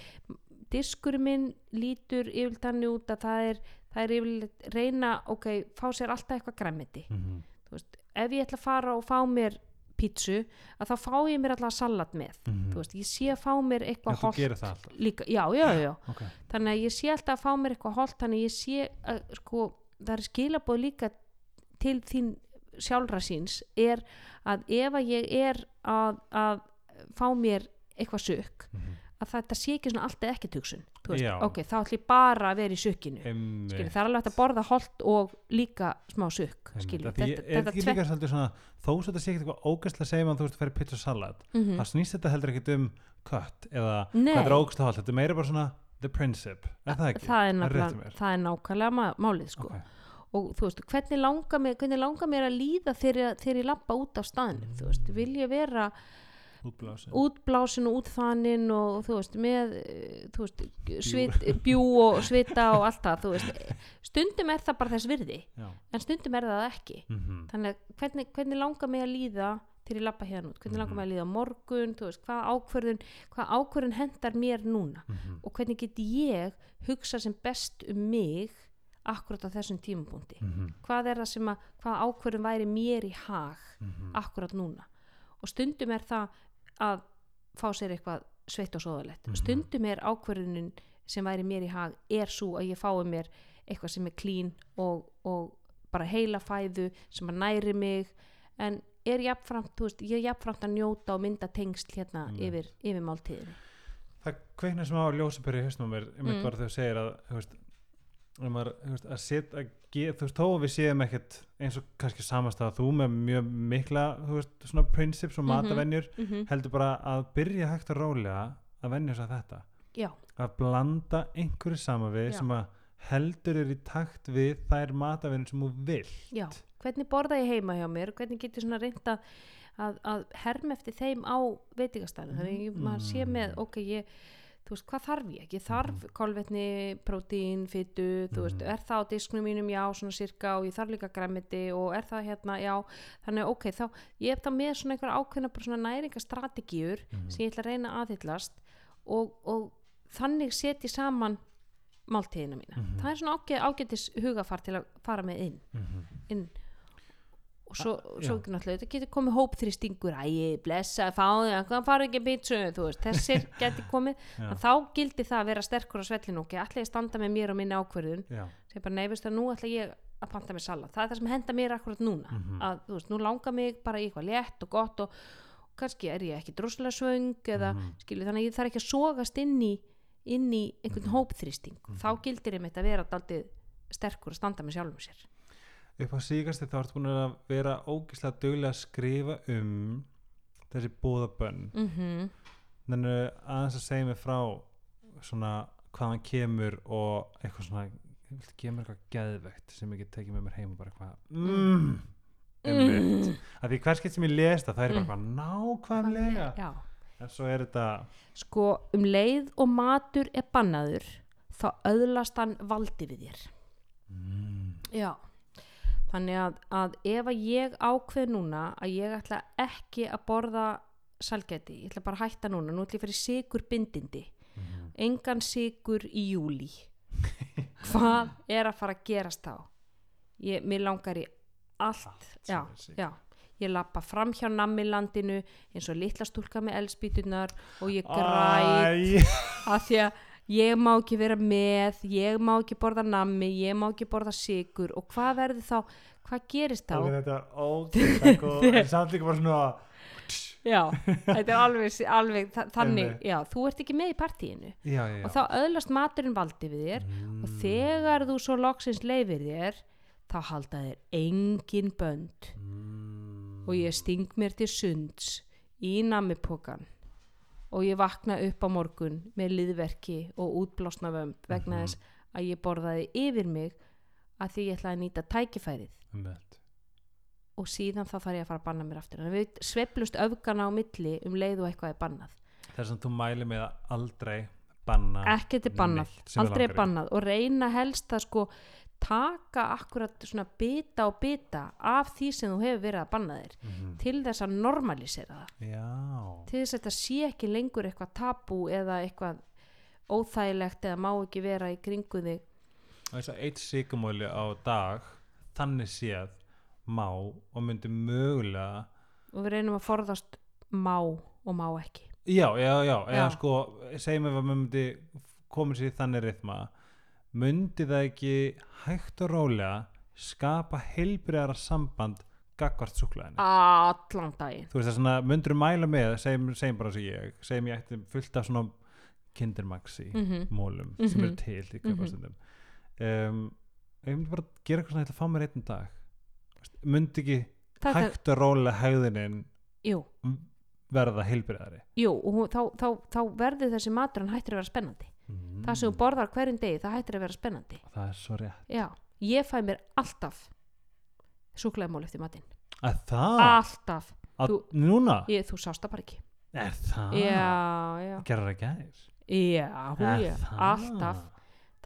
diskurinn minn lítur yfirleitt þannig út að það er það er yfirleitt reyna, ok, fá sér alltaf eitthvað græmiti, mhm, þú veist ef ég ætla að fara og fá mér pítsu að þá fá ég mér alltaf salat með. Mhm. þú veist, ég sé að fá mér Já, eitthvað alltaf. líka, já, já, já, ok, þannig að ég sé alltaf að fá mér eitthvað holt þannig að ég sé að sko það er skilabóð líka til þín sjálfra síns er að ef að ég er að, að fá mér eitthvað sukk mhm. Að þetta sé ekki svona ekki tuksun veist, Já. ok, þá ætlum ég bara að vera í skilur, það er alveg að borða holt og líka smá því þetta, er þetta ekki svolítið svona þó svo þetta sé ekkert eitthvað ógæslega að segja maður þú veist að færi pizza salat Mhm. það snýst þetta heldur ekkert um cut eða Nei. hvað er ógæslega hald þetta er meira bara svona the principle er það ekki? það er, mér. það er nákvæmlega málið sko. Ok. og þú veist, hvernig langar mér, langar mér að líða þegar, ég lappa út af staðnum veist, vil ég vera útblásin útblásin og útþanin og þú veist, með eh, þú veist, svit, bjú og svita og allt það, þú veist stundum er það bara þess virði Já. en stundum er það ekki Mhm. þannig að hvernig, hvernig langar mig að líða til ég lappa hérna út, hvernig langar mig að líða á morgun þú veist, hvað ákvörðun hvað ákvörðun hendar mér núna Mhm. og hvernig get ég hugsa sem best um mig akkurat á þessum tímapunkti Mhm. hvað er það sem að, hvað ákvörðun væri mér í hag Mhm. akkurat núna og stundum er það að fá sér eitthvað sveitt og sóðalegt Mhm. stundum er ákvörðunin sem væri mér í hag er svo að ég fái mér eitthvað sem er klín og, og bara heila fæðu sem að næri mig en er jafnframt, veist, ég er jafnframt að njóta og mynda tengsl hérna Einmitt. yfir, yfir máltíðinu það kveiknar sem á ljósapyrir í hausnum á mér um Mm. bara þegar þú segir að veist, að, þú veist, að set, að ge, þú veist, þó að við séum ekkert eins og kannski samast að þú með mjög mikla þú veist, svona principes og Mhm. matavenjur mm -hmm. heldur bara að byrja hægt og rólega að venja svo að þetta já, að blanda einhverju saman við Já. sem að heldur er í takt við þær matavinur sem þú vil já hvernig borða ég heima hjá mér hvernig getur svona reynda að, að herm eftir þeim á veitingastæðinu þannig að ég- maður sé með, Mm. ok, ég þú veist, hvað þarf ég? Ég þarf kolvetni, prótín, fytu, þú veist, Mhm. er það á disknum mínum, já, svona sirka og ég þarf líka græmiti og er það hérna, já, þannig ok, þá, ég hef það með svona einhver ákveðna bara svona næringastrategíur Mhm. sem ég ætla að reyna að aðhyllast og, og þannig setji saman máltíðina mína. Mhm. Það er svona ágæ, ágætis hugafar til að fara með inn, Mhm. inn og svo, Ah, svo ekki náttúrulega, þetta getur komið hópþrýstingur æ, blessa, fáðu, hvað fara ekki pítsu, þú veist, þessir getur *laughs* komið. Þá gildi það að vera sterkur á svellinu og ætla ég að standa með mér og minni ákverðun sem bara neyfist að nú ætla ég að panta mér salat, það er það sem henda mér akkurat núna Mhm. að þú veist, nú langar mig bara í eitthvað létt og gott og kannski er ég ekki droslega svöng eða Mhm. skilju, þannig að ég þarf ekki að sogast inn í inn í einhvern Mhm. hópþrýsting. Þá gildir ég að vera daldið sterkur að standa með sjálfum sér upp á síkasti þá ertu búin að vera ógislega duglega að skrifa um þessi bóðabönn mm -hmm. þannig aðeins að segja mig frá svona hvaðan kemur og eitthvað svona viltu gefa mér eitthvað geðvegt sem ég get tekið með mér heim og bara eitthvað mm, mm. að því hverskitt sem ég les það er bara eitthvað nákvæmlega. En svo er þetta sko um leið og matur er bannaður þá öðlast hann valdi við þér. Mm, Já, þannig að, að ef að ég ákveð núna að ég ætla ekki að borða salgæti, ég ætla bara að hætta núna nú ætla ég að fyrir sigur bindindi mm, engan sigur í júli *laughs* hvað er að fara að gerast þá? Ég, mér langar í allt, Allt já, já. Ég lappa fram hjá nammilandinu eins og litla stúlka með elspýtunar og ég græt af því að ég má ekki vera með ég má ekki borða nammi ég má ekki borða sigur og hvað verður þá hvað gerist þá? Þetta er ótrúlega góð. *laughs* En samt líka bara svona já, þetta er alveg, alveg þa- þannig, já, þú ert ekki með í partíinu. Já, já, já. og þá öðlast maturinn valdi við þér. Mm, og þegar þú svo loksins leifir þér þá halda þér engin bönd. Mm, og ég sting mér til sunds í nammipokan og ég vakna upp á morgun með liðverki og útblásna vömb vegna Mhm. þess að ég borðaði yfir mig að því ég ætlaði að nýta tækifærið. Einmitt. og síðan þá þarf ég að fara að banna mér aftur. Að við sveiflust öfgana á milli um leið og eitthvað er bannað. Þess að þú mæli með að aldrei banna ekkert er bannað, aldrei er bannað. Og reyna helst að sko taka akkurat svona bita og bita af því sem þú hefur verið að banna þér Mhm. til þess að normalisera það já til þess að þetta sé ekki lengur eitthvað tabú eða eitthvað óþægilegt eða má ekki vera í kringu þig þess að eitt sykumóli á dag þannig séð má og myndi mögulega og við reynum að forðast má og má ekki já, já, já, eða Já. sko segjum ef að maður myndi koma sér í þannig rithma myndi það ekki hægt og rólega skapa heilbriðara samband gagvart súklaðinu allan daginn. Þú veist það svona, myndur mæla með segjum, segjum bara svo ég, segjum ég ætti fullt af svona kindermaxi mm mólum sem eru Mhm. til í Mhm. kaupastundum um, ef ég myndi bara gera eitthvað svona ég ætla að fá mér einn dag. Myndi ekki það hægt og rólega hegðunin jú, verða heilbriðari jú og hún, þá, þá, þá verður þessi matur hann hættir að vera spennandi mm. það sem þú borðar hverjum degi, það hættir að vera spennandi. Það er svo rétt. Já, ég fæ mér alltaf súklaðimól eftir matinn. Að það, alltaf, að, þú- núna? Ég, þú sást það bara ekki. Er það, já, já, gerir það gæðir já, hú, er já, alltaf.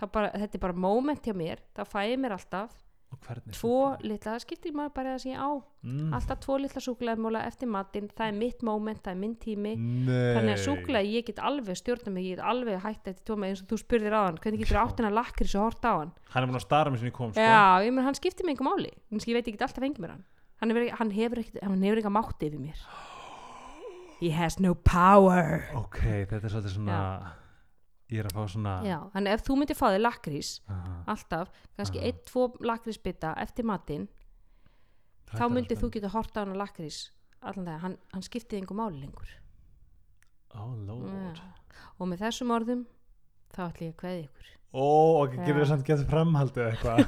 Bara, þetta er bara moment hjá mér það fæ ég mér alltaf tvo litla, það skiptir maður bara það sem ég á. Mm. alltaf tvo litla súklaðimóla eftir matinn. Það er mitt moment, það er minn tími. Nei. þannig að súklaði, ég get alveg stjórna mig ég get alveg hægt eftir tóma eins og þú spurðir á hann hvernig getur Já. áttina lakri svo hort á hann? Hann er búin að stara með sinni kom sko. já, ég menn hann skiptir mig einhver máli. Að ég veit ég get alltaf fengið mér hann. Hann ekki- hann hefur, ekki, eitthvað mátti yfir mér. He has no power. Ok, þetta er svolítið svona ég er að fá svona já, þannig ef þú myndir fá þig lakrís Aha. alltaf, kannski Aha. einn, tvo lakrísbita eftir matinn þá myndir þú geta hort á hann á lakrís allan það, hann, hann skiptið einhver máli lengur. Oh lord. Já. og með þessum orðum þá ætlum ég að kveði ykkur. Ó, ok, Já. getur það samt gett framhaldið eitthvað?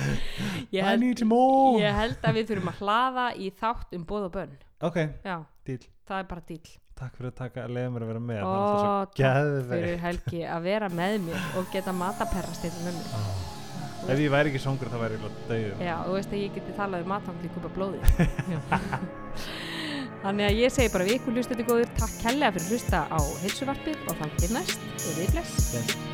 *laughs* I need more. ég held að við þurfum að hlaða í þátt um bóð og bönn. Ok, já, díl, það er bara dýl takk fyrir að taka að leiða mér að vera með Ó, takk fyrir Helgi að vera með mér og geta mataperrast þetta með mér. Þú ef ég væri ekki songur þá væri ég alveg döður Já, þú veist að ég geti talað um upp að blóði. *laughs* Þannig að ég segi bara við ykkur hlustandi góður Takk kærlega fyrir hlusta á heilsuvarpið og þannig næst, við bless. Bless.